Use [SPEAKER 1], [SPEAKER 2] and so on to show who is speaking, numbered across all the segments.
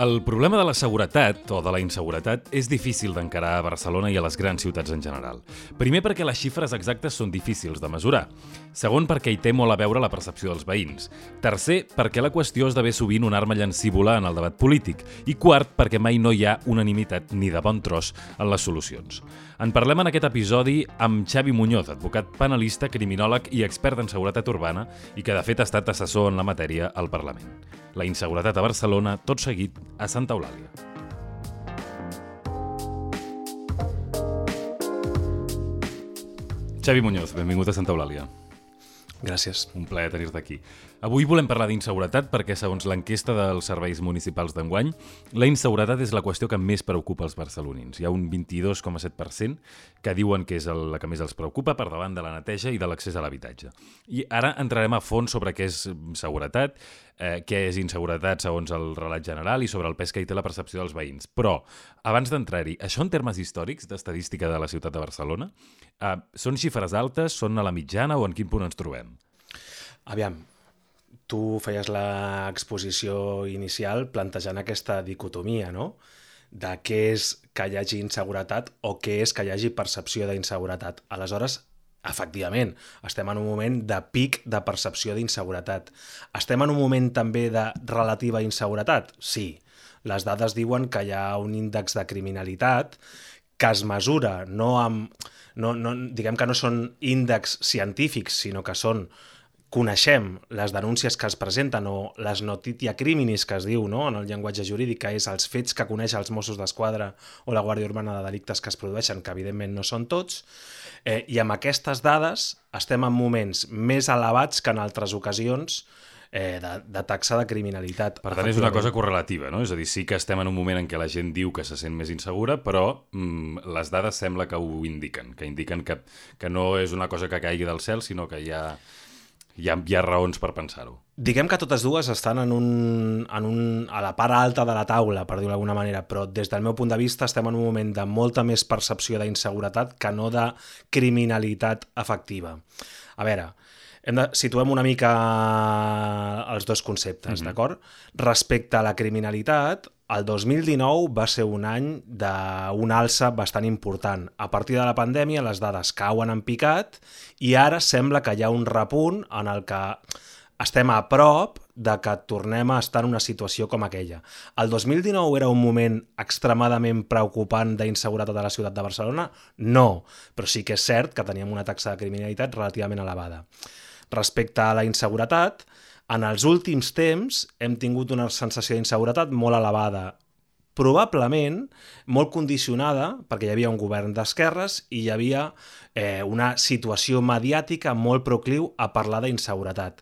[SPEAKER 1] El problema de la seguretat, o de la inseguretat, és difícil d'encarar a Barcelona i a les grans ciutats en general. Primer perquè les xifres exactes són difícils de mesurar. Segon perquè hi té molt a veure la percepció dels veïns. Tercer, perquè la qüestió esdevé sovint una arma llancívola en el debat polític. I quart, perquè mai no hi ha unanimitat ni de bon tros en les solucions. En parlem en aquest episodi amb Xavi Muñoz, advocat penalista, criminòleg i expert en seguretat urbana i que de fet ha estat assessor en la matèria al Parlament. La inseguretat a Barcelona, tot seguit, a Santa Eulàlia. Xavi Muñoz, benvingut a Santa Eulàlia.
[SPEAKER 2] Gràcies.
[SPEAKER 1] Un plaer tenir-te aquí. Avui volem parlar d'inseguretat perquè, segons l'enquesta dels serveis municipals d'enguany, la inseguretat és la qüestió que més preocupa els barcelonins. Hi ha un 22,7% que diuen que és el, la que més els preocupa per davant de la neteja i de l'accés a l'habitatge. I ara entrarem a fons sobre què és seguretat, eh, què és inseguretat segons el relat general i sobre el pes que hi té la percepció dels veïns. Però, abans d'entrar-hi, això en termes històrics d'estadística de la ciutat de Barcelona, eh, són xifres altes, són a la mitjana o en quin punt ens trobem?
[SPEAKER 2] Aviam, tu feies l'exposició inicial plantejant aquesta dicotomia, no? De què és que hi hagi inseguretat o què és que hi hagi percepció d'inseguretat. Aleshores, efectivament, estem en un moment de pic de percepció d'inseguretat. Estem en un moment també de relativa inseguretat? Sí. Les dades diuen que hi ha un índex de criminalitat que es mesura no amb... No, no, diguem que no són índexs científics, sinó que són coneixem les denúncies que es presenten o les notitia criminis que es diu no? en el llenguatge jurídic, que és els fets que coneix els Mossos d'Esquadra o la Guàrdia Urbana de delictes que es produeixen, que evidentment no són tots, eh, i amb aquestes dades estem en moments més elevats que en altres ocasions eh, de, de taxa de criminalitat.
[SPEAKER 1] Per tant, és una cosa correlativa, no? És a dir, sí que estem en un moment en què la gent diu que se sent més insegura, però mm, les dades sembla que ho indiquen, que indiquen que, que no és una cosa que caigui del cel, sinó que hi ha hi ha, hi ha raons per pensar-ho.
[SPEAKER 2] Diguem que totes dues estan en un, en un, a la part alta de la taula, per dir-ho d'alguna manera, però des del meu punt de vista estem en un moment de molta més percepció d'inseguretat que no de criminalitat efectiva. A veure, hem de, situem una mica els dos conceptes, mm -hmm. d'acord? Respecte a la criminalitat, el 2019 va ser un any d'un alça bastant important. A partir de la pandèmia les dades cauen en picat i ara sembla que hi ha un repunt en el que estem a prop de que tornem a estar en una situació com aquella. El 2019 era un moment extremadament preocupant d'inseguretat a la ciutat de Barcelona? No, però sí que és cert que teníem una taxa de criminalitat relativament elevada. Respecte a la inseguretat, en els últims temps hem tingut una sensació d'inseguretat molt elevada, probablement molt condicionada perquè hi havia un govern d'esquerres i hi havia eh, una situació mediàtica molt procliu a parlar d'inseguretat.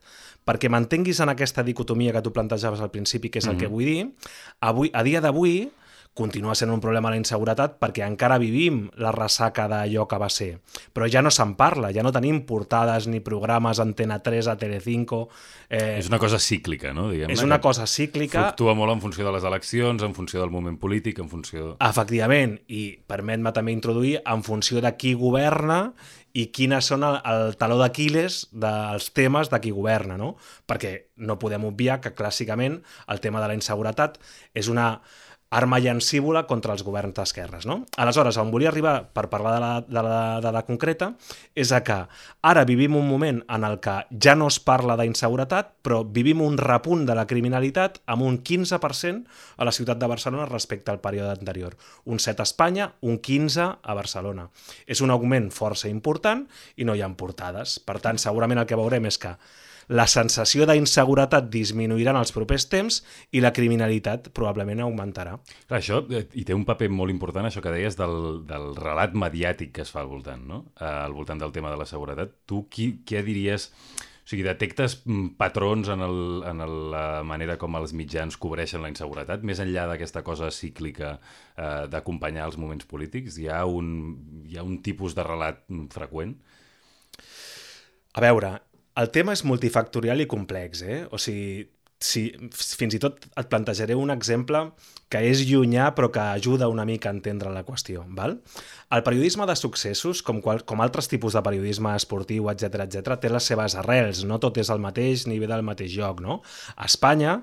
[SPEAKER 2] Perquè mantenguis en aquesta dicotomia que tu plantejaves al principi, que és el mm -hmm. que vull dir, avui, a dia d'avui continua sent un problema la inseguretat perquè encara vivim la ressaca d'allò que va ser. Però ja no se'n parla, ja no tenim portades ni programes Antena 3 a Telecinco...
[SPEAKER 1] Eh, és una cosa cíclica, no?
[SPEAKER 2] Diguem és una cosa cíclica...
[SPEAKER 1] Fluctua molt en funció de les eleccions, en funció del moment polític, en funció...
[SPEAKER 2] Efectivament, i permet-me també introduir en funció de qui governa i quines són el, el taló d'Aquiles dels temes de qui governa, no? Perquè no podem obviar que clàssicament el tema de la inseguretat és una arma llancívola contra els governs d'esquerres. No? Aleshores, on volia arribar per parlar de la, de la dada concreta és a que ara vivim un moment en el que ja no es parla d'inseguretat, però vivim un repunt de la criminalitat amb un 15% a la ciutat de Barcelona respecte al període anterior. Un 7 a Espanya, un 15 a Barcelona. És un augment força important i no hi ha portades. Per tant, segurament el que veurem és que la sensació d'inseguretat disminuirà en els propers temps i la criminalitat probablement augmentarà.
[SPEAKER 1] Clar, això eh, hi té un paper molt important, això que deies del, del relat mediàtic que es fa al voltant, no? Eh, al voltant del tema de la seguretat. Tu qui, què diries... O sigui, detectes mm, patrons en, el, en la manera com els mitjans cobreixen la inseguretat, més enllà d'aquesta cosa cíclica eh, d'acompanyar els moments polítics? Hi ha, un, hi ha un tipus de relat freqüent?
[SPEAKER 2] A veure, el tema és multifactorial i complex, eh? O sigui, si, fins i tot et plantejaré un exemple que és llunyà però que ajuda una mica a entendre la qüestió. Val? El periodisme de successos, com, qual, com altres tipus de periodisme esportiu, etc etc, té les seves arrels, no tot és el mateix ni ve del mateix lloc. No? A Espanya,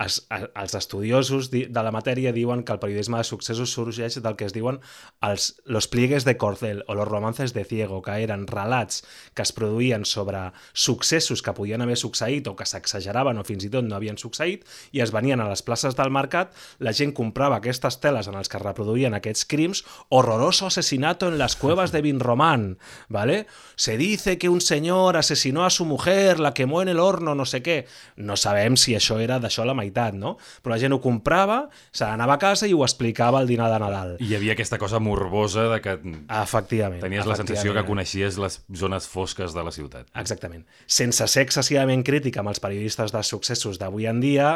[SPEAKER 2] es, els estudiosos de la matèria diuen que el periodisme de successos sorgeix del que es diuen els, los pliegues de Cordel o los romances de Ciego, que eren relats que es produïen sobre successos que podien haver succeït o que s'exageraven o fins i tot no havien succeït i es venien a les places del mercat, la gent comprava aquestes teles en els que reproduïen aquests crims, horroroso asesinato en las cuevas de Vinromán, ¿vale? Se dice que un senyor asesinó a su mujer, la quemó en el horno, no sé què. No sabem si això era d'això la meitat, no? Però la gent ho comprava, se n'anava a casa i ho explicava al dinar de Nadal.
[SPEAKER 1] I hi havia aquesta cosa morbosa de que
[SPEAKER 2] efectivament,
[SPEAKER 1] tenies la sensació que coneixies les zones fosques de la ciutat.
[SPEAKER 2] Exactament. Sense ser excessivament crític amb els periodistes de successos d'avui en dia,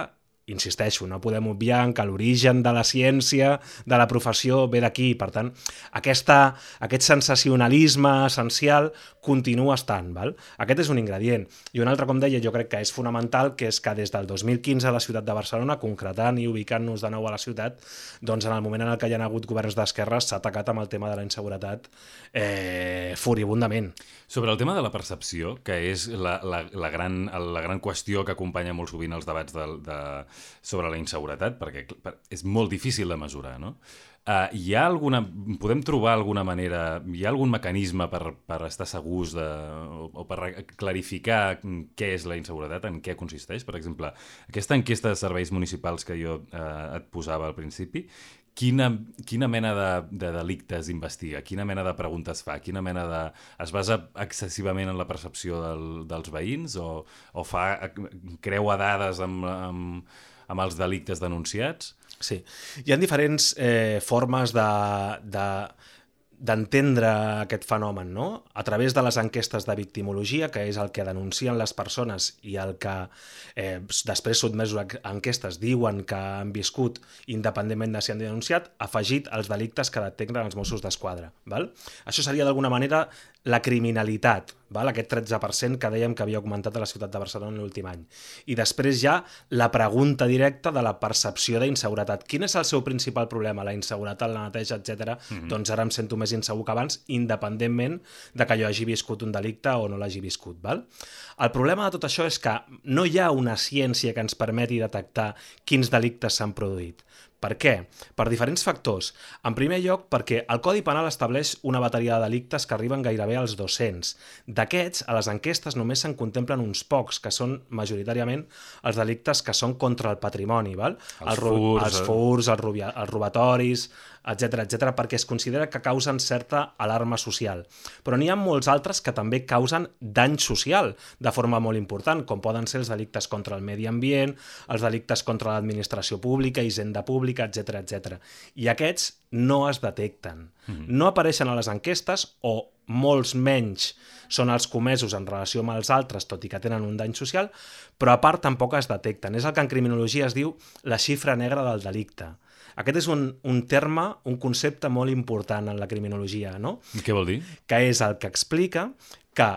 [SPEAKER 2] insisteixo, no podem obviar que l'origen de la ciència, de la professió, ve d'aquí. Per tant, aquesta, aquest sensacionalisme essencial continua estant. Val? Aquest és un ingredient. I un altre, com deia, jo crec que és fonamental, que és que des del 2015 a la ciutat de Barcelona, concretant i ubicant-nos de nou a la ciutat, doncs en el moment en el que hi ha hagut governs d'esquerres s'ha atacat amb el tema de la inseguretat eh, furibundament.
[SPEAKER 1] Sobre el tema de la percepció, que és la, la, la, gran, la gran qüestió que acompanya molt sovint els debats de, de, sobre la inseguretat, perquè és molt difícil de mesurar, no? Uh, hi ha alguna... Podem trobar alguna manera... Hi ha algun mecanisme per, per estar segurs de, o, o per clarificar què és la inseguretat, en què consisteix? Per exemple, aquesta enquesta de serveis municipals que jo uh, et posava al principi, quina, quina mena de, de delictes investiga? Quina mena de preguntes fa? Quina mena de... Es basa excessivament en la percepció del, dels veïns o, o fa, creua dades amb, amb, amb els delictes denunciats?
[SPEAKER 2] Sí. Hi ha diferents eh, formes de, de d'entendre aquest fenomen, no? A través de les enquestes de victimologia, que és el que denuncien les persones i el que eh, després sotmesos a enquestes diuen que han viscut independentment de si han denunciat, afegit els delictes que detecten els Mossos d'Esquadra. Això seria d'alguna manera la criminalitat, val? aquest 13% que dèiem que havia augmentat a la ciutat de Barcelona l'últim any. I després ja la pregunta directa de la percepció d'inseguretat. Quin és el seu principal problema? La inseguretat, la neteja, etc. Mm -hmm. Doncs ara em sento més insegur que abans, independentment de que jo hagi viscut un delicte o no l'hagi viscut. Val? El problema de tot això és que no hi ha una ciència que ens permeti detectar quins delictes s'han produït. Per què? Per diferents factors. En primer lloc, perquè el Codi Penal estableix una bateria de delictes que arriben gairebé als 200. D'aquests, a les enquestes només se'n contemplen uns pocs, que són majoritàriament els delictes que són contra el patrimoni, val?
[SPEAKER 1] Els, els furs,
[SPEAKER 2] els, furs, els, els robatoris, etc etc perquè es considera que causen certa alarma social. Però n'hi ha molts altres que també causen dany social de forma molt important, com poden ser els delictes contra el medi ambient, els delictes contra l'administració pública, hisenda pública, etc etc. I aquests no es detecten. Mm -hmm. No apareixen a les enquestes o molts menys són els comesos en relació amb els altres, tot i que tenen un dany social, però a part tampoc es detecten. És el que en criminologia es diu la xifra negra del delicte. Aquest és un, un terme, un concepte molt important en la criminologia, no?
[SPEAKER 1] Què vol dir?
[SPEAKER 2] Que és el que explica que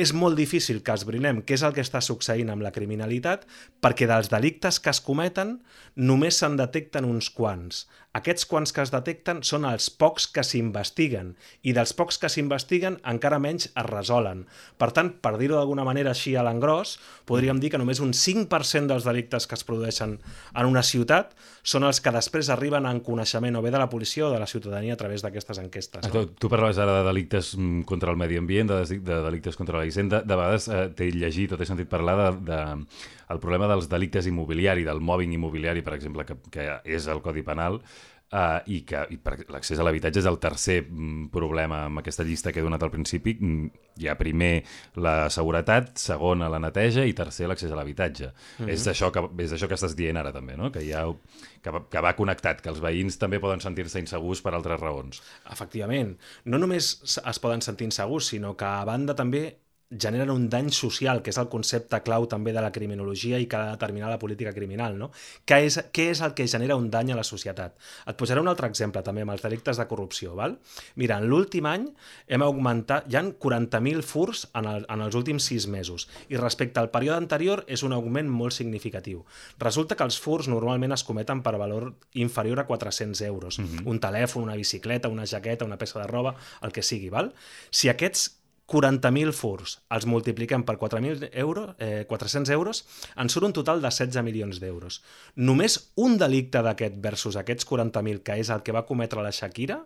[SPEAKER 2] és molt difícil que esbrinem què és el que està succeint amb la criminalitat perquè dels delictes que es cometen només se'n detecten uns quants. Aquests quants que es detecten són els pocs que s'investiguen i dels pocs que s'investiguen encara menys es resolen. Per tant, per dir-ho d'alguna manera així a l'engròs, podríem dir que només un 5% dels delictes que es produeixen en una ciutat són els que després arriben en coneixement o bé de la policia o de la ciutadania a través d'aquestes enquestes.
[SPEAKER 1] No? Tu, tu parlaves ara de delictes mm, contra el medi ambient, de, de delictes contra la hisenda. De vegades eh, t'he llegit o t'he sentit parlar de, de el problema dels delictes immobiliari, del mobbing immobiliari, per exemple, que, que és el Codi Penal, Uh, i que l'accés a l'habitatge és el tercer mm, problema amb aquesta llista que he donat al principi. Mm, hi ha primer la seguretat, segon la neteja i tercer l'accés a l'habitatge. Mm -hmm. És això que és això que estàs dient ara també, no? que, hi ha, que, que va connectat, que els veïns també poden sentir-se insegurs per altres raons.
[SPEAKER 2] Efectivament. No només es poden sentir insegurs, sinó que a banda també generen un dany social, que és el concepte clau també de la criminologia i que ha de determinar la política criminal, no? Què és, què és el que genera un dany a la societat? Et posaré un altre exemple també amb els delictes de corrupció, val? Mira, en l'últim any hem augmentat, hi han 40.000 furs en, el, en els últims 6 mesos i respecte al període anterior és un augment molt significatiu. Resulta que els furs normalment es cometen per valor inferior a 400 euros. Mm -hmm. Un telèfon, una bicicleta, una jaqueta, una peça de roba, el que sigui, val? Si aquests 40.000 furs els multipliquem per 4.000 euros, eh, 400 euros, ens surt un total de 16 milions d'euros. Només un delicte d'aquest versus aquests 40.000, que és el que va cometre la Shakira,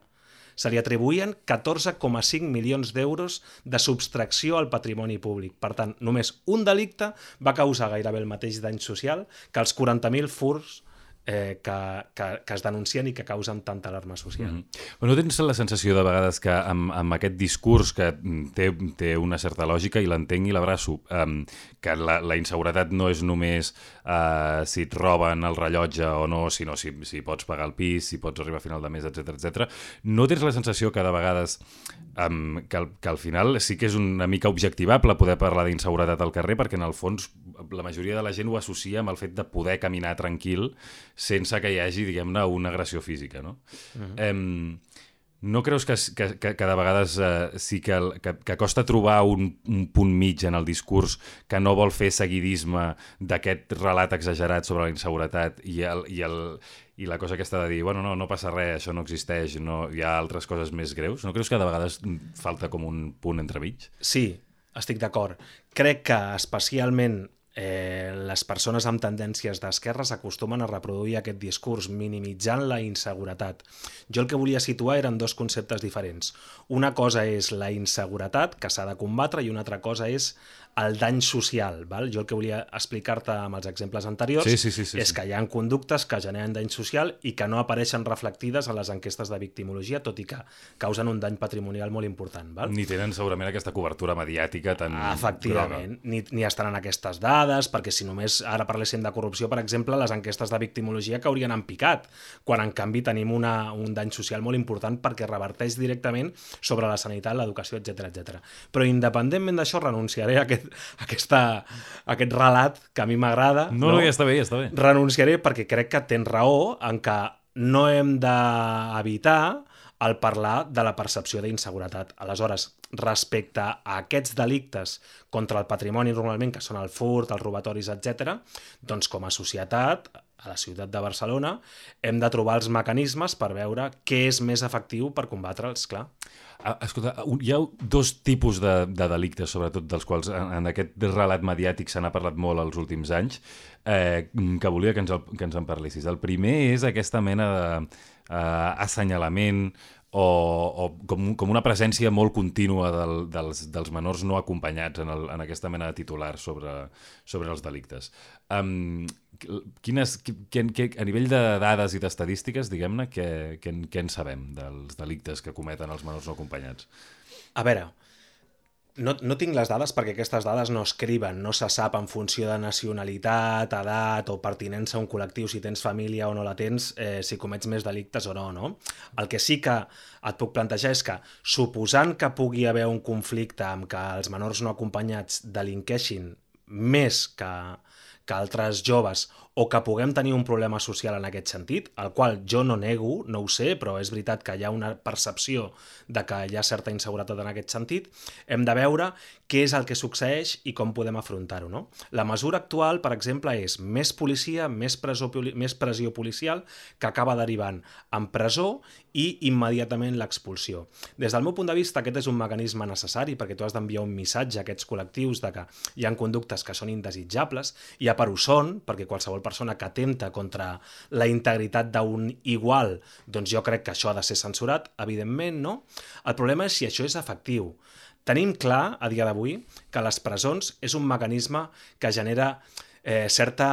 [SPEAKER 2] se li atribuïen 14,5 milions d'euros de subtracció al patrimoni públic. Per tant, només un delicte va causar gairebé el mateix dany social que els 40.000 furs eh, que, que, que es denuncien i que causen tanta alarma social. Mm
[SPEAKER 1] -hmm. Però no tens la sensació de vegades que amb, amb aquest discurs que té, té una certa lògica i l'entenc i l'abraço, um, que la, la inseguretat no és només uh, si et roben el rellotge o no, sinó si, si pots pagar el pis, si pots arribar a final de mes, etc etc. No tens la sensació que de vegades um, que, al, que al final sí que és una mica objectivable poder parlar d'inseguretat al carrer perquè en el fons la majoria de la gent ho associa amb el fet de poder caminar tranquil sense que hi hagi, diguem-ne, una agressió física, no? Uh -huh. eh, no creus que, que, que, que de vegades eh, sí que, el, que, que costa trobar un, un punt mig en el discurs que no vol fer seguidisme d'aquest relat exagerat sobre la inseguretat i, el, i, el, i la cosa aquesta de dir, bueno, no, no passa res, això no existeix, no, hi ha altres coses més greus? No creus que de vegades falta com un punt entremig?
[SPEAKER 2] Sí, estic d'acord. Crec que especialment eh, les persones amb tendències d'esquerra s'acostumen a reproduir aquest discurs minimitzant la inseguretat. Jo el que volia situar eren dos conceptes diferents. Una cosa és la inseguretat, que s'ha de combatre, i una altra cosa és el dany social. Val? Jo el que volia explicar-te amb els exemples anteriors
[SPEAKER 1] sí, sí, sí, sí,
[SPEAKER 2] és que hi ha conductes que generen dany social i que no apareixen reflectides a les enquestes de victimologia, tot i que causen un dany patrimonial molt important. Val?
[SPEAKER 1] Ni tenen segurament aquesta cobertura mediàtica tan
[SPEAKER 2] Efectivament, groga. ni, ni estan en aquestes dades, perquè si només ara parléssim de corrupció, per exemple, les enquestes de victimologia que haurien picat, quan en canvi tenim una, un dany social molt important perquè reverteix directament sobre la sanitat, l'educació, etc etc. Però independentment d'això, renunciaré a aquest aquest, aquesta, aquest relat que a mi m'agrada.
[SPEAKER 1] No, no, ja està bé, ja està bé.
[SPEAKER 2] Renunciaré perquè crec que tens raó en que no hem d'evitar el parlar de la percepció d'inseguretat. Aleshores, respecte a aquests delictes contra el patrimoni normalment, que són el furt, els robatoris, etc., doncs com a societat, a la ciutat de Barcelona, hem de trobar els mecanismes per veure què és més efectiu per combatre'ls, clar.
[SPEAKER 1] Escolta, hi ha dos tipus de, de delictes, sobretot dels quals en, en aquest relat mediàtic se n'ha parlat molt els últims anys, eh, que volia que ens, el, que ens en parlessis. El primer és aquesta mena de, eh, o, o com, com una presència molt contínua del, dels, dels menors no acompanyats en, el, en aquesta mena de titular sobre, sobre els delictes. Um, quines, que, que, a nivell de dades i d'estadístiques, diguem-ne, què, què, què en sabem dels delictes que cometen els menors no acompanyats?
[SPEAKER 2] A veure, no, no tinc les dades perquè aquestes dades no escriben, no se sap en funció de nacionalitat, edat o pertinença a un col·lectiu, si tens família o no la tens, eh, si comets més delictes o no, no? El que sí que et puc plantejar és que, suposant que pugui haver un conflicte amb que els menors no acompanyats delinqueixin més que, que altres joves o que puguem tenir un problema social en aquest sentit, el qual jo no nego, no ho sé, però és veritat que hi ha una percepció de que hi ha certa inseguretat en aquest sentit, hem de veure què és el que succeeix i com podem afrontar-ho. No? La mesura actual, per exemple, és més policia, més presó, més pressió policial, que acaba derivant en presó i immediatament l'expulsió. Des del meu punt de vista, aquest és un mecanisme necessari perquè tu has d'enviar un missatge a aquests col·lectius de que hi ha conductes que són indesitjables, i a per ho són, perquè qualsevol persona que atempta contra la integritat d'un igual, doncs jo crec que això ha de ser censurat, evidentment, no? El problema és si això és efectiu. Tenim clar, a dia d'avui, que les presons és un mecanisme que genera eh, certa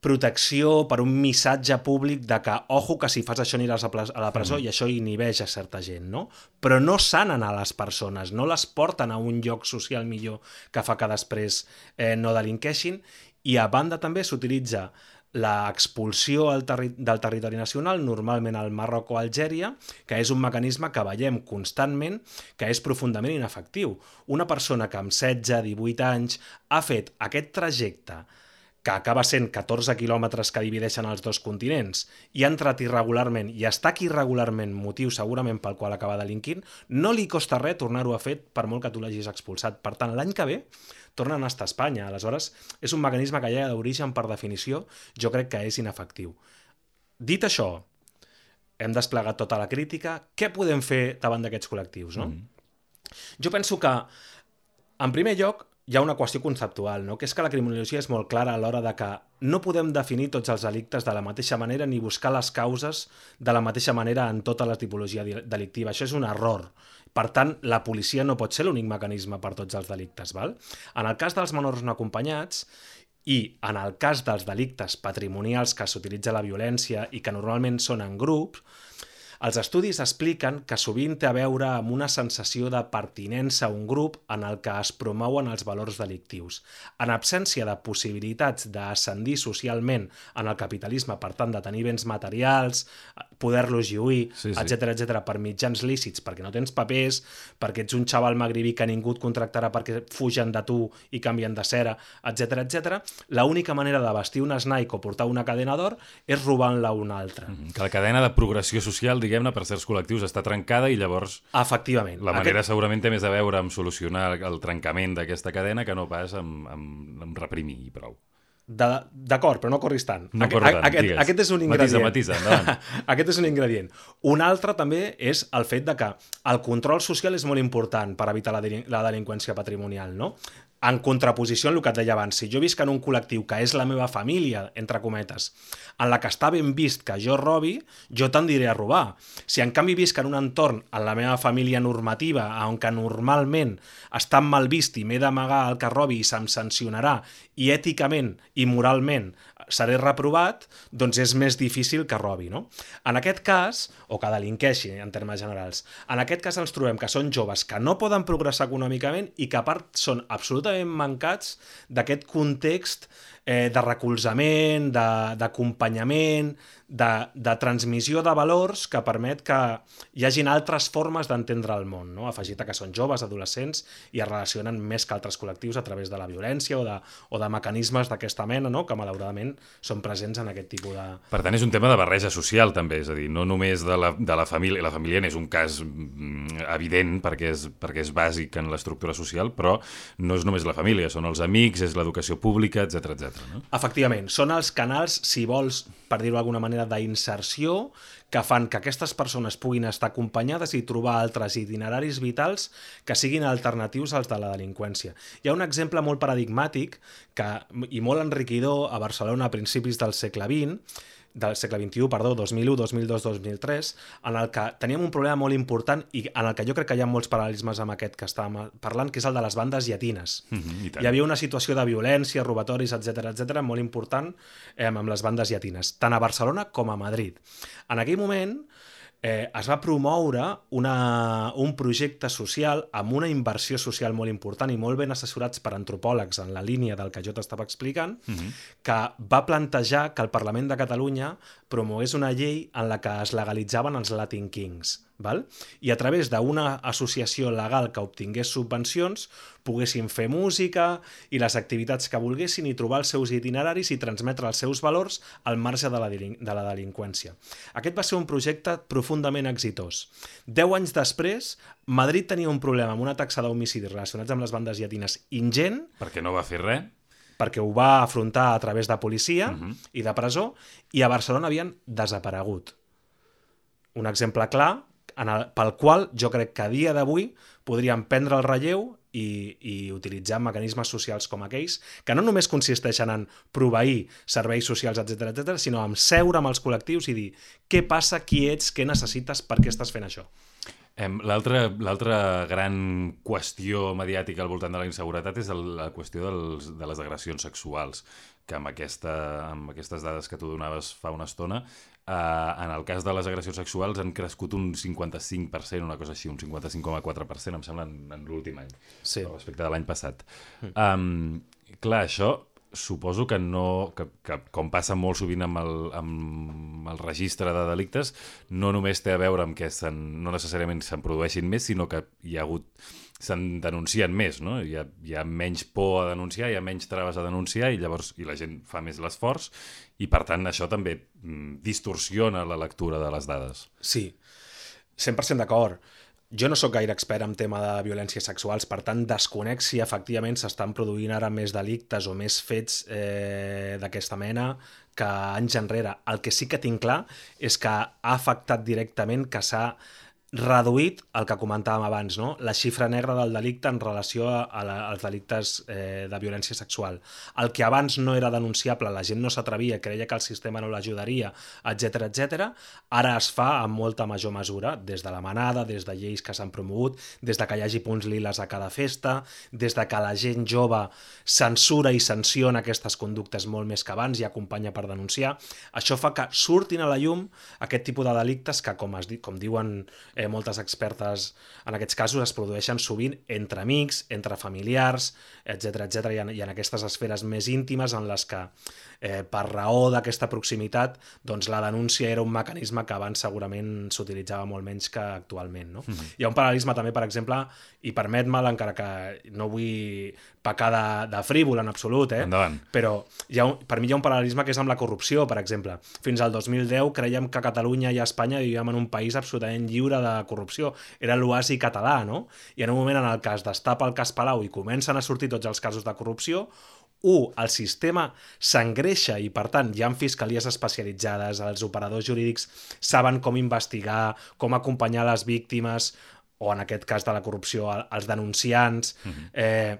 [SPEAKER 2] protecció per un missatge públic de que, ojo, que si fas això aniràs a, la presó mm. i això inhibeix a certa gent, no? Però no sanen a les persones, no les porten a un lloc social millor que fa que després eh, no delinqueixin i a banda també s'utilitza l'expulsió terri del territori nacional, normalment al Marroc o Algèria, que és un mecanisme que veiem constantment que és profundament inefectiu. Una persona que amb 16, 18 anys ha fet aquest trajecte que acaba sent 14 quilòmetres que divideixen els dos continents i ha entrat irregularment i està aquí irregularment, motiu segurament pel qual acaba delinquint, no li costa res tornar-ho a fer per molt que tu l'hagis expulsat. Per tant, l'any que ve tornen a estar a Espanya. Aleshores, és un mecanisme que ja d'origen, per definició, jo crec que és inefectiu. Dit això, hem desplegat tota la crítica. Què podem fer davant d'aquests col·lectius? No? Mm. Jo penso que, en primer lloc, hi ha una qüestió conceptual, no? que és que la criminologia és molt clara a l'hora de que no podem definir tots els delictes de la mateixa manera ni buscar les causes de la mateixa manera en tota la tipologia delictiva. Això és un error. Per tant, la policia no pot ser l'únic mecanisme per tots els delictes. Val? En el cas dels menors no acompanyats, i en el cas dels delictes patrimonials que s'utilitza la violència i que normalment són en grups, els estudis expliquen que sovint té a veure amb una sensació de pertinença a un grup en el que es promouen els valors delictius. En absència de possibilitats d'ascendir socialment en el capitalisme, per tant, de tenir béns materials, poder-los lluir, sí, sí. etc etc per mitjans lícits, perquè no tens papers, perquè ets un xaval magribí que ningú et contractarà perquè fugen de tu i canvien de cera, etc etc. l'única manera de vestir un Nike o portar una cadena d'or és robant-la una altra. Mm
[SPEAKER 1] -hmm. Que la cadena de progressió social, diguem-ne, per certs col·lectius està trencada i llavors...
[SPEAKER 2] Efectivament.
[SPEAKER 1] La manera Aquest... segurament té més a veure amb solucionar el trencament d'aquesta cadena que no pas amb, amb, amb reprimir i prou.
[SPEAKER 2] D'acord, però no corris tant.
[SPEAKER 1] No corro tant,
[SPEAKER 2] aquest,
[SPEAKER 1] digues.
[SPEAKER 2] aquest és un ingredient.
[SPEAKER 1] Matisa, matisa, endavant.
[SPEAKER 2] aquest és un ingredient. Un altre també és el fet de que el control social és molt important per evitar la, la delinqüència patrimonial, no? En contraposició en el que et deia abans, si jo visc en un col·lectiu que és la meva família, entre cometes, en la que està ben vist que jo robi, jo tendiré a robar. Si en canvi visc en un entorn, en la meva família normativa, on que normalment està mal vist i m'he d'amagar el que robi i se'm sancionarà, i èticament i moralment seré reprovat, doncs és més difícil que robi. No? En aquest cas, o que delinqueixi en termes generals, en aquest cas ens trobem que són joves que no poden progressar econòmicament i que a part són absolutament mancats d'aquest context eh, de recolzament, d'acompanyament, de, de transmissió de valors que permet que hi hagin altres formes d'entendre el món, no? afegit a que són joves, adolescents, i es relacionen més que altres col·lectius a través de la violència o de, o de mecanismes d'aquesta mena, no? que malauradament són presents en aquest tipus de...
[SPEAKER 1] Per tant, és un tema de barreja social, també, és a dir, no només de la, de la família, la família és un cas mm, evident perquè és, perquè és bàsic en l'estructura social, però no és només la família, són els amics, és l'educació pública, etc etc. No?
[SPEAKER 2] Efectivament, són els canals, si vols, per dir-ho d'alguna manera, d'inserció que fan que aquestes persones puguin estar acompanyades i trobar altres itineraris vitals que siguin alternatius als de la delinqüència. Hi ha un exemple molt paradigmàtic que, i molt enriquidor a Barcelona a principis del segle XX, del segle XXI, perdó, 2001, 2002, 2003, en el que teníem un problema molt important i en el que jo crec que hi ha molts paral·lelismes amb aquest que estàvem parlant, que és el de les bandes llatines. Mm -hmm, Hi havia una situació de violència, robatoris, etc etc molt important eh, amb les bandes llatines, tant a Barcelona com a Madrid. En aquell moment, eh, es va promoure una, un projecte social amb una inversió social molt important i molt ben assessorats per antropòlegs en la línia del que jo t'estava explicant, uh mhm. -huh. que va plantejar que el Parlament de Catalunya promogués una llei en la que es legalitzaven els Latin Kings val? i a través d'una associació legal que obtingués subvencions poguessin fer música i les activitats que volguessin i trobar els seus itineraris i transmetre els seus valors al marge de la, de la delinqüència. Aquest va ser un projecte profundament exitós. Deu anys després, Madrid tenia un problema amb una taxa d'homicidis relacionats amb les bandes llatines ingent.
[SPEAKER 1] Perquè no va fer res
[SPEAKER 2] perquè ho va afrontar a través de policia uh mhm. -huh. i de presó, i a Barcelona havien desaparegut. Un exemple clar en el, pel qual jo crec que a dia d'avui podríem prendre el relleu i, i utilitzar mecanismes socials com aquells, que no només consisteixen en proveir serveis socials, etc etc, sinó en seure amb els col·lectius i dir què passa, qui ets, què necessites, per què estàs fent això.
[SPEAKER 1] L'altra gran qüestió mediàtica al voltant de la inseguretat és la qüestió dels, de les agressions sexuals, que amb, aquesta, amb aquestes dades que tu donaves fa una estona Uh, en el cas de les agressions sexuals han crescut un 55%, una cosa així, un 55,4%, em sembla, en, en l'últim any,
[SPEAKER 2] sí.
[SPEAKER 1] respecte de l'any passat. Mm. Um, clar, això suposo que no, que, que com passa molt sovint amb el, amb el registre de delictes, no només té a veure amb que no necessàriament se'n produeixin més, sinó que hi ha hagut se'n denuncien més, no? Hi ha, hi ha menys por a denunciar, hi ha menys traves a denunciar i llavors i la gent fa més l'esforç i per tant això també mm, distorsiona la lectura de les dades.
[SPEAKER 2] Sí, 100% d'acord. Jo no sóc gaire expert en tema de violències sexuals, per tant desconec si efectivament s'estan produint ara més delictes o més fets eh, d'aquesta mena que anys enrere. El que sí que tinc clar és que ha afectat directament que s'ha reduït el que comentàvem abans, no? la xifra negra del delicte en relació a la, als delictes eh, de violència sexual. El que abans no era denunciable, la gent no s'atrevia, creia que el sistema no l'ajudaria, etc etc. ara es fa amb molta major mesura, des de la manada, des de lleis que s'han promogut, des de que hi hagi punts liles a cada festa, des de que la gent jove censura i sanciona aquestes conductes molt més que abans i acompanya per denunciar. Això fa que surtin a la llum aquest tipus de delictes que, com, es, com diuen eh, moltes expertes en aquests casos es produeixen sovint entre amics, entre familiars, etc etc i, en, i en aquestes esferes més íntimes en les que eh, per raó d'aquesta proximitat doncs la denúncia era un mecanisme que abans segurament s'utilitzava molt menys que actualment. No? Mm -hmm. Hi ha un paral·lelisme també, per exemple, i permet-me'l, encara que no vull pecar de, de frívol en absolut, eh?
[SPEAKER 1] Endavant.
[SPEAKER 2] però hi ha un, per mi hi ha un paral·lelisme que és amb la corrupció, per exemple. Fins al 2010 creiem que Catalunya i Espanya vivíem en un país absolutament lliure de corrupció. Era l'oasi català, no? I en un moment en el cas destapa el cas Palau i comencen a sortir tots els casos de corrupció, un, el sistema s'engreixa i, per tant, hi ha fiscalies especialitzades, els operadors jurídics saben com investigar, com acompanyar les víctimes, o en aquest cas de la corrupció, els denunciants... Uh -huh. eh,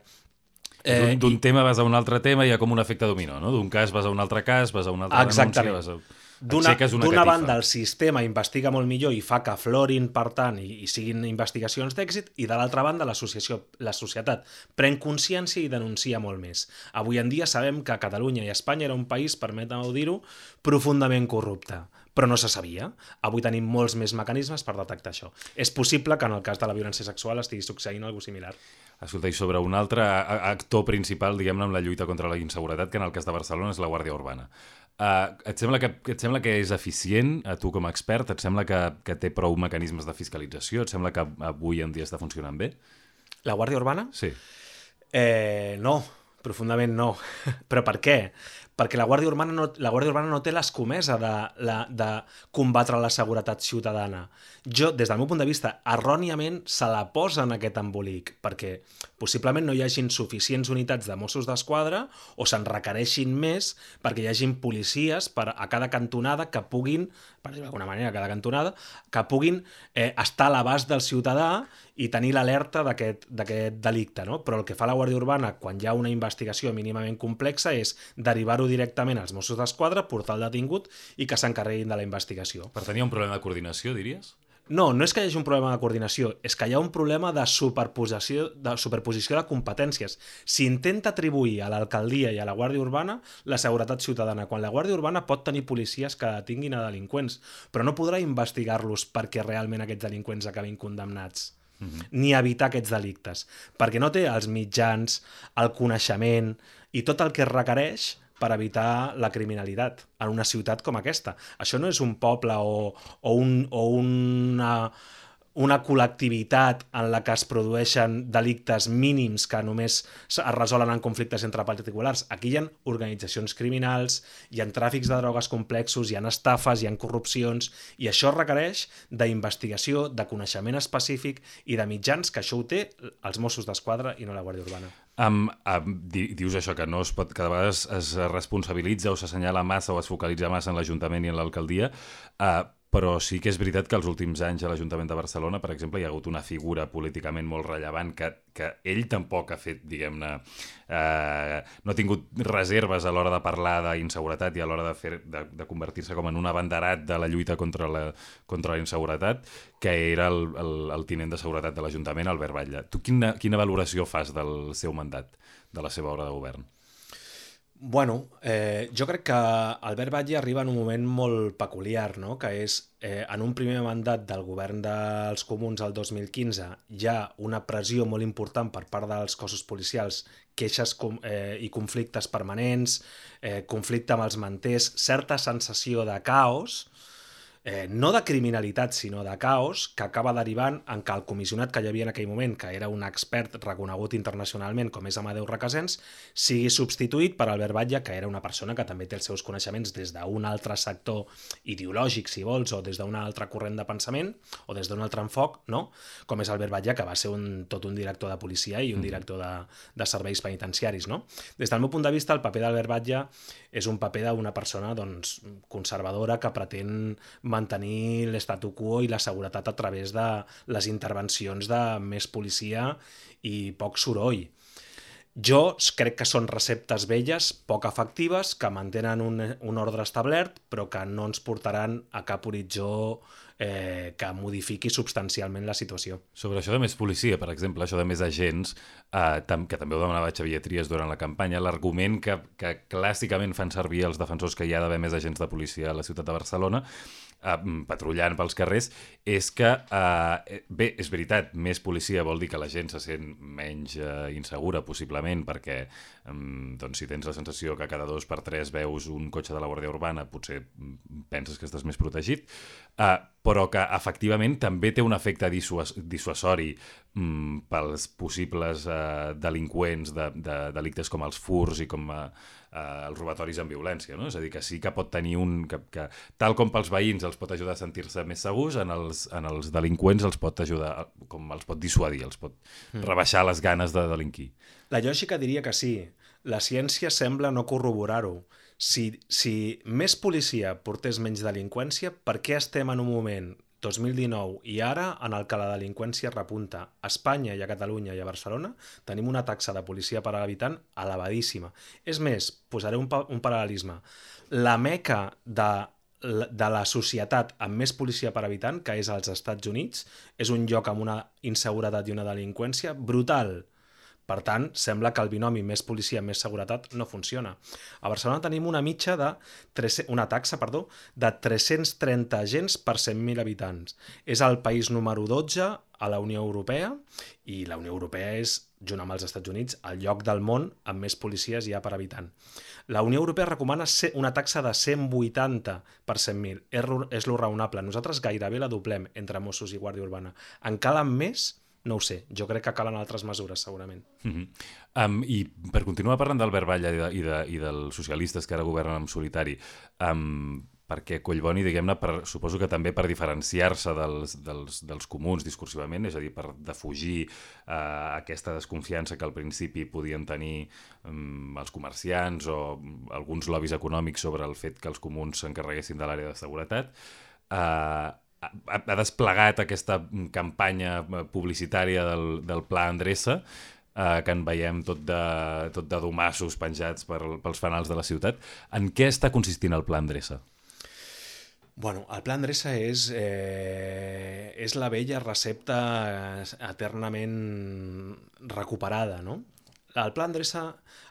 [SPEAKER 1] Eh, D'un tema vas a un altre tema i hi ha com un efecte dominó, no? D'un cas vas a un altre cas, vas a un altre
[SPEAKER 2] Exactament.
[SPEAKER 1] denúncia... Vas a...
[SPEAKER 2] D'una banda, el sistema investiga molt millor i fa que florin, per tant, i, i siguin investigacions d'èxit, i de l'altra banda, la societat pren consciència i denuncia molt més. Avui en dia sabem que Catalunya i Espanya era un país, permetem-ho dir-ho, profundament corrupte però no se sabia. Avui tenim molts més mecanismes per detectar això. És possible que en el cas de la violència sexual estigui succeint alguna similar.
[SPEAKER 1] Escolta, i sobre un altre actor principal, diguem-ne, en la lluita contra la inseguretat, que en el cas de Barcelona és la Guàrdia Urbana. Uh, et, sembla que, et sembla que és eficient, a tu com a expert? Et sembla que, que té prou mecanismes de fiscalització? Et sembla que avui en dia està funcionant bé?
[SPEAKER 2] La Guàrdia Urbana?
[SPEAKER 1] Sí.
[SPEAKER 2] Eh, no, profundament no. Però per què? perquè la Guàrdia Urbana no, la Guàrdia Urbana no té l'escomesa de, la, de combatre la seguretat ciutadana. Jo, des del meu punt de vista, erròniament se la posa en aquest embolic, perquè possiblement no hi hagin suficients unitats de Mossos d'Esquadra o se'n requereixin més perquè hi hagin policies per a cada cantonada que puguin, per dir d'alguna manera, a cada cantonada, que puguin eh, estar a l'abast del ciutadà i tenir l'alerta d'aquest delicte. No? Però el que fa la Guàrdia Urbana quan hi ha una investigació mínimament complexa és derivar-ho directament als Mossos d'Esquadra, portar el detingut i que s'encarreguin de la investigació.
[SPEAKER 1] Per tenir un problema de coordinació, diries?
[SPEAKER 2] No, no és que hi hagi un problema de coordinació, és que hi ha un problema de superposició de, superposició de competències. S'intenta atribuir a l'alcaldia i a la Guàrdia Urbana la seguretat ciutadana, quan la Guàrdia Urbana pot tenir policies que detinguin a delinqüents, però no podrà investigar-los perquè realment aquests delinqüents acabin condemnats. Mhm. -huh. ni evitar aquests delictes, perquè no té els mitjans, el coneixement i tot el que requereix per evitar la criminalitat en una ciutat com aquesta. Això no és un poble o, o, un, o una, una col·lectivitat en la que es produeixen delictes mínims que només es resolen en conflictes entre particulars. Aquí hi ha organitzacions criminals, hi ha tràfics de drogues complexos, hi ha estafes, hi ha corrupcions, i això requereix d'investigació, de coneixement específic i de mitjans que això ho té els Mossos d'Esquadra i no la Guàrdia Urbana.
[SPEAKER 1] Um, um, dius això, que no es pot, cada vegada es, es responsabilitza o s'assenyala massa o es focalitza massa en l'Ajuntament i en l'alcaldia, uh, però sí que és veritat que els últims anys a l'Ajuntament de Barcelona, per exemple, hi ha hagut una figura políticament molt rellevant que, que ell tampoc ha fet, diguem-ne, eh, no ha tingut reserves a l'hora de parlar d'inseguretat i a l'hora de, fer, de, de convertir-se com en un abanderat de la lluita contra la, contra la inseguretat, que era el, el, el tinent de seguretat de l'Ajuntament, Albert Batlle. Tu quina, quina valoració fas del seu mandat, de la seva obra de govern?
[SPEAKER 2] Bueno, eh, jo crec que Albert Batlle arriba en un moment molt peculiar, no? que és eh, en un primer mandat del govern dels comuns al 2015 hi ha una pressió molt important per part dels cossos policials, queixes com, eh, i conflictes permanents, eh, conflicte amb els manters, certa sensació de caos, eh, no de criminalitat, sinó de caos, que acaba derivant en que el comissionat que hi havia en aquell moment, que era un expert reconegut internacionalment com és Amadeu Requesens, sigui substituït per Albert Batlle, que era una persona que també té els seus coneixements des d'un altre sector ideològic, si vols, o des d'un altre corrent de pensament, o des d'un altre enfoc, no? com és Albert Batlle, que va ser un, tot un director de policia i un director de, de serveis penitenciaris. No? Des del meu punt de vista, el paper d'Albert Batlle és un paper d'una persona doncs, conservadora que pretén mantenir l'estatu quo i la seguretat a través de les intervencions de més policia i poc soroll. Jo crec que són receptes velles, poc efectives, que mantenen un, un ordre establert, però que no ens portaran a cap horitzó eh, que modifiqui substancialment la situació.
[SPEAKER 1] Sobre això de més policia, per exemple, això de més agents, eh, tam que també ho demanava Xavier Trias durant la campanya, l'argument que, que clàssicament fan servir els defensors que hi ha d'haver més agents de policia a la ciutat de Barcelona eh, patrullant pels carrers és que, eh, bé, és veritat, més policia vol dir que la gent se sent menys eh, insegura, possiblement, perquè eh, doncs, si tens la sensació que cada dos per tres veus un cotxe de la Guàrdia Urbana, potser penses que estàs més protegit, eh, però que efectivament també té un efecte dissuas dissuasori mm, pels possibles eh, delinqüents de, de delictes com els furs i com eh, eh, els robatoris amb violència. No? És a dir, que sí que pot tenir un... Que, que, tal com pels veïns els pot ajudar a sentir-se més segurs, en els, en els delinqüents els pot ajudar, com els pot dissuadir, els pot mm. rebaixar les ganes de delinquir.
[SPEAKER 2] La lògica diria que sí. La ciència sembla no corroborar-ho si, si més policia portés menys delinqüència, per què estem en un moment 2019 i ara en el que la delinqüència repunta a Espanya i a Catalunya i a Barcelona tenim una taxa de policia per habitant elevadíssima. És més, posaré un, un paral·lelisme. La meca de, de la societat amb més policia per habitant, que és als Estats Units, és un lloc amb una inseguretat i una delinqüència brutal. Per tant, sembla que el binomi més policia, més seguretat no funciona. A Barcelona tenim una mitja de 300, una taxa, perdó, de 330 agents per 100.000 habitants. És el país número 12 a la Unió Europea i la Unió Europea és, junt amb els Estats Units, el lloc del món amb més policies hi ha per habitant. La Unió Europea recomana una taxa de 180 per 100.000. És, és lo raonable. Nosaltres gairebé la doblem entre Mossos i Guàrdia Urbana. En calen més no ho sé, jo crec que calen altres mesures, segurament.
[SPEAKER 1] Mm -hmm. um, I per continuar parlant d'Albert Batlle i, de, i, de, i dels socialistes que ara governen en solitari, um, perquè Collboni, diguem-ne, suposo que també per diferenciar-se dels, dels, dels comuns discursivament, és a dir, per defugir uh, aquesta desconfiança que al principi podien tenir um, els comerciants o alguns lobbies econòmics sobre el fet que els comuns s'encarreguessin de l'àrea de seguretat, uh, ha, ha desplegat aquesta campanya publicitària del, del Pla Andressa, eh, que en veiem tot de, tot de domassos penjats per, pels fanals de la ciutat. En què està consistint el Pla Andressa?
[SPEAKER 2] Bueno, el Pla Andressa és, eh, és la vella recepta eternament recuperada, no? El Pla Andressa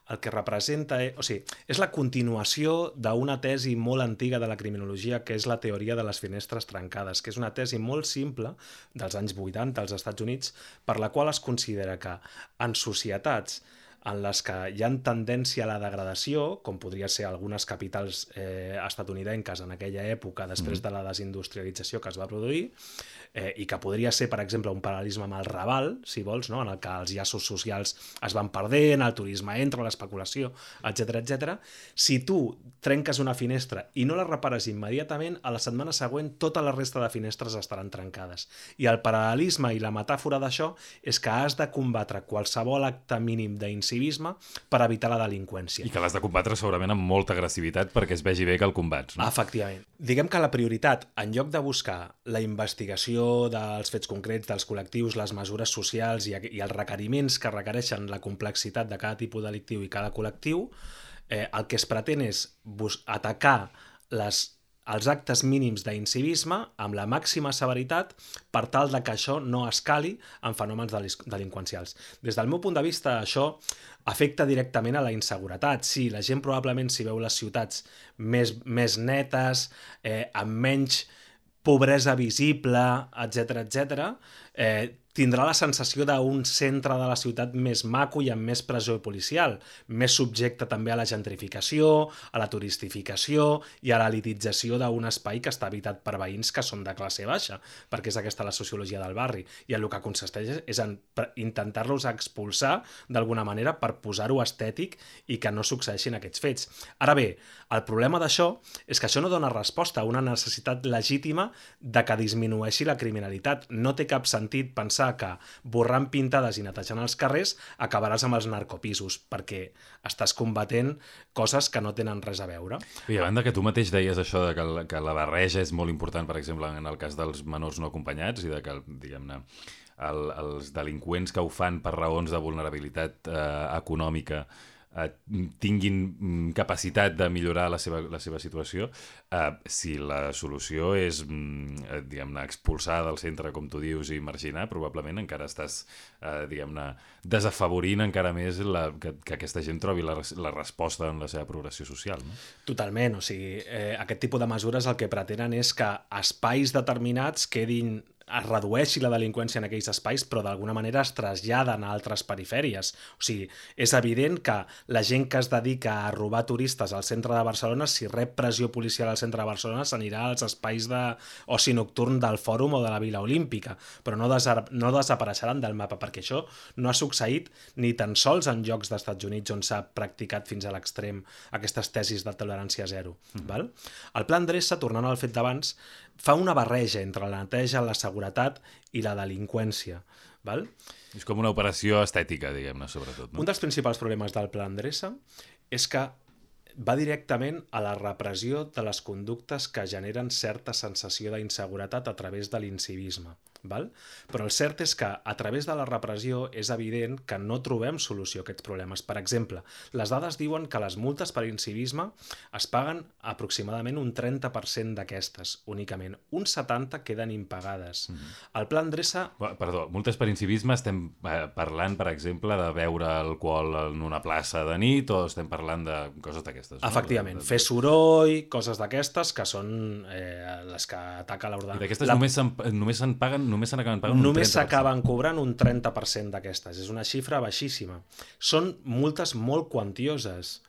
[SPEAKER 2] el que representa, eh, o sigui, és la continuació d'una tesi molt antiga de la criminologia, que és la teoria de les finestres trencades, que és una tesi molt simple dels anys 80 als Estats Units, per la qual es considera que en societats en les que hi ha tendència a la degradació, com podria ser algunes capitals eh, estatunidenques en aquella època, després mm. de la desindustrialització que es va produir, eh, i que podria ser, per exemple, un paral·lelisme amb el Raval, si vols, no? en el que els llaços socials es van perdent, el turisme entra, l'especulació, etc etc. si tu trenques una finestra i no la repares immediatament, a la setmana següent tota la resta de finestres estaran trencades. I el paral·lelisme i la metàfora d'això és que has de combatre qualsevol acte mínim d'incivisme per evitar la delinqüència.
[SPEAKER 1] I que l'has de combatre segurament amb molta agressivitat perquè es vegi bé que el combats. No?
[SPEAKER 2] Efectivament. Diguem que la prioritat, en lloc de buscar la investigació dels fets concrets, dels col·lectius, les mesures socials i, i els requeriments que requereixen la complexitat de cada tipus delictiu i cada col·lectiu, eh, el que es pretén és atacar les els actes mínims d'incivisme amb la màxima severitat per tal de que això no escali en fenòmens delinqüencials. Des del meu punt de vista, això afecta directament a la inseguretat. Sí, la gent probablement si veu les ciutats més, més netes, eh, amb menys pobresa visible, etc etc, eh, tindrà la sensació d'un centre de la ciutat més maco i amb més pressió policial, més subjecte també a la gentrificació, a la turistificació i a l'elitització d'un espai que està habitat per veïns que són de classe baixa, perquè és aquesta la sociologia del barri. I el que consisteix és en intentar-los expulsar d'alguna manera per posar-ho estètic i que no succeeixin aquests fets. Ara bé, el problema d'això és que això no dona resposta a una necessitat legítima de que disminueixi la criminalitat. No té cap sentit pensar que borrant pintades i netejant els carrers acabaràs amb els narcopisos, perquè estàs combatent coses que no tenen res a veure.
[SPEAKER 1] I a banda que tu mateix deies això de que la, que la barreja és molt important, per exemple, en el cas dels menors no acompanyats i de que, diguem-ne, el, els delinqüents que ho fan per raons de vulnerabilitat eh, econòmica eh, tinguin mm, capacitat de millorar la seva, la seva situació, eh, si la solució és, mm, eh, diguem-ne, expulsar del centre, com tu dius, i marginar, probablement encara estàs, eh, diguem-ne, desafavorint encara més la, que, que aquesta gent trobi la, la resposta en la seva progressió social. No?
[SPEAKER 2] Totalment, o sigui, eh, aquest tipus de mesures el que pretenen és que espais determinats quedin es redueixi la delinqüència en aquells espais, però d'alguna manera es traslladen a altres perifèries. O sigui, és evident que la gent que es dedica a robar turistes al centre de Barcelona, si rep pressió policial al centre de Barcelona, s'anirà als espais d'oci nocturn del Fòrum o de la Vila Olímpica, però no, no desapareixeran del mapa, perquè això no ha succeït ni tan sols en llocs d'Estats Units on s'ha practicat fins a l'extrem aquestes tesis de tolerància zero. Mm -hmm. val? El pla Andressa, tornant al fet d'abans, fa una barreja entre la neteja, la seguretat i la delinqüència. Val?
[SPEAKER 1] És com una operació estètica, diguem-ne, sobretot. No?
[SPEAKER 2] Un dels principals problemes del Pla Andressa és que va directament a la repressió de les conductes que generen certa sensació d'inseguretat a través de l'incivisme. Val? Però el cert és que a través de la repressió és evident que no trobem solució a aquests problemes. Per exemple, les dades diuen que les multes per incivisme es paguen aproximadament un 30% d'aquestes, únicament. Un 70% queden impagades. Mm -hmm. El pla endreça...
[SPEAKER 1] Perdó, multes per incivisme estem eh, parlant, per exemple, de beure alcohol en una plaça de nit o estem parlant de coses d'aquestes?
[SPEAKER 2] No? Efectivament, de, de... fer soroll, coses d'aquestes que són eh, les que ataca l'ordre.
[SPEAKER 1] I d'aquestes la... només se'n paguen només se n'acaben pagant
[SPEAKER 2] Només s'acaben cobrant un 30% d'aquestes. És una xifra baixíssima. Són multes molt quantioses.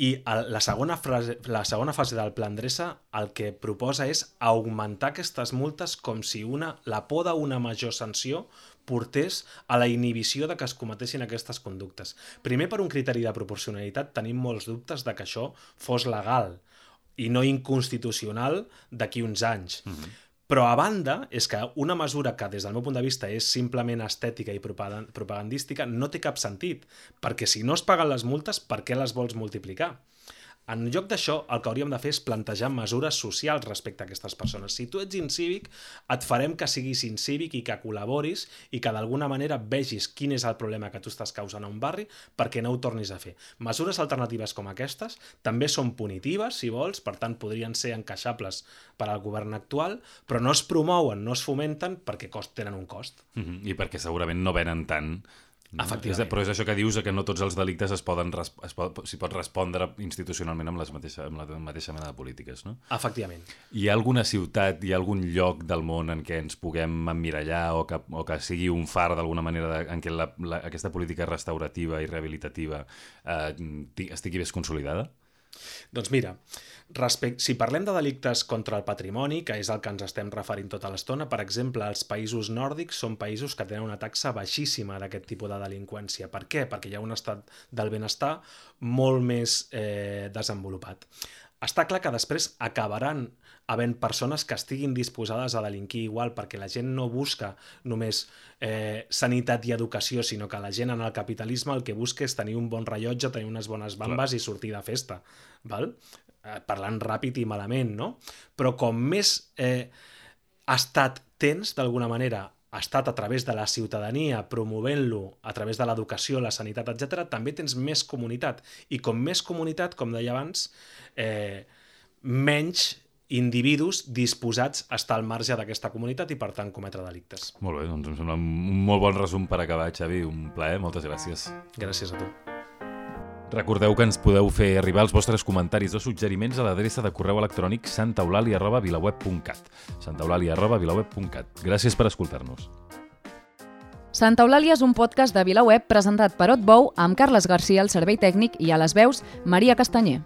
[SPEAKER 2] I la segona, frase, la segona fase del Pla Andressa el que proposa és augmentar aquestes multes com si una, la por d'una major sanció portés a la inhibició de que es cometessin aquestes conductes. Primer, per un criteri de proporcionalitat, tenim molts dubtes de que això fos legal i no inconstitucional d'aquí uns anys. Mm -hmm. Però a banda, és que una mesura que des del meu punt de vista és simplement estètica i propagandística no té cap sentit, perquè si no es paguen les multes, per què les vols multiplicar? En lloc d'això, el que hauríem de fer és plantejar mesures socials respecte a aquestes persones. Si tu ets incívic, et farem que siguis incívic i que col·laboris i que d'alguna manera vegis quin és el problema que tu estàs causant a un barri perquè no ho tornis a fer. Mesures alternatives com aquestes també són punitives, si vols, per tant podrien ser encaixables per al govern actual, però no es promouen, no es fomenten perquè cost, tenen un cost.
[SPEAKER 1] Mm -hmm. I perquè segurament no venen tant
[SPEAKER 2] Efectivament.
[SPEAKER 1] Però és això que dius, que no tots els delictes es poden es pot, s'hi pot respondre institucionalment amb, les mateixa, amb la mateixa mena de polítiques, no?
[SPEAKER 2] Efectivament.
[SPEAKER 1] Hi ha alguna ciutat, hi ha algun lloc del món en què ens puguem emmirallar o que, o que sigui un far d'alguna manera de, en què la, la, aquesta política restaurativa i rehabilitativa eh, estigui més consolidada?
[SPEAKER 2] Doncs mira, respect, si parlem de delictes contra el patrimoni, que és el que ens estem referint tota l'estona, per exemple, els països nòrdics són països que tenen una taxa baixíssima d'aquest tipus de delinqüència. Per què? Perquè hi ha un estat del benestar molt més eh, desenvolupat. Està clar que després acabaran havent persones que estiguin disposades a delinquir igual, perquè la gent no busca només eh, sanitat i educació, sinó que la gent en el capitalisme el que busca és tenir un bon rellotge, tenir unes bones bambes Clar. i sortir de festa. Val? Eh, parlant ràpid i malament, no? Però com més eh, estat tens, d'alguna manera, estat a través de la ciutadania, promovent-lo a través de l'educació, la sanitat, etc, també tens més comunitat. I com més comunitat, com deia abans, eh, menys individus disposats a estar al marge d'aquesta comunitat i, per tant, cometre delictes.
[SPEAKER 1] Molt bé, doncs em sembla un molt bon resum per acabar, Xavi. Un plaer, moltes gràcies.
[SPEAKER 2] Gràcies a tu.
[SPEAKER 1] Recordeu que ens podeu fer arribar els vostres comentaris o suggeriments a l'adreça de correu electrònic santaeulàlia.vilaweb.cat santaeulàlia.vilaweb.cat Gràcies per escoltar-nos.
[SPEAKER 3] Santa Eulàlia és un podcast de VilaWeb presentat per Otbou amb Carles Garcia al servei tècnic i a les veus Maria Castanyer.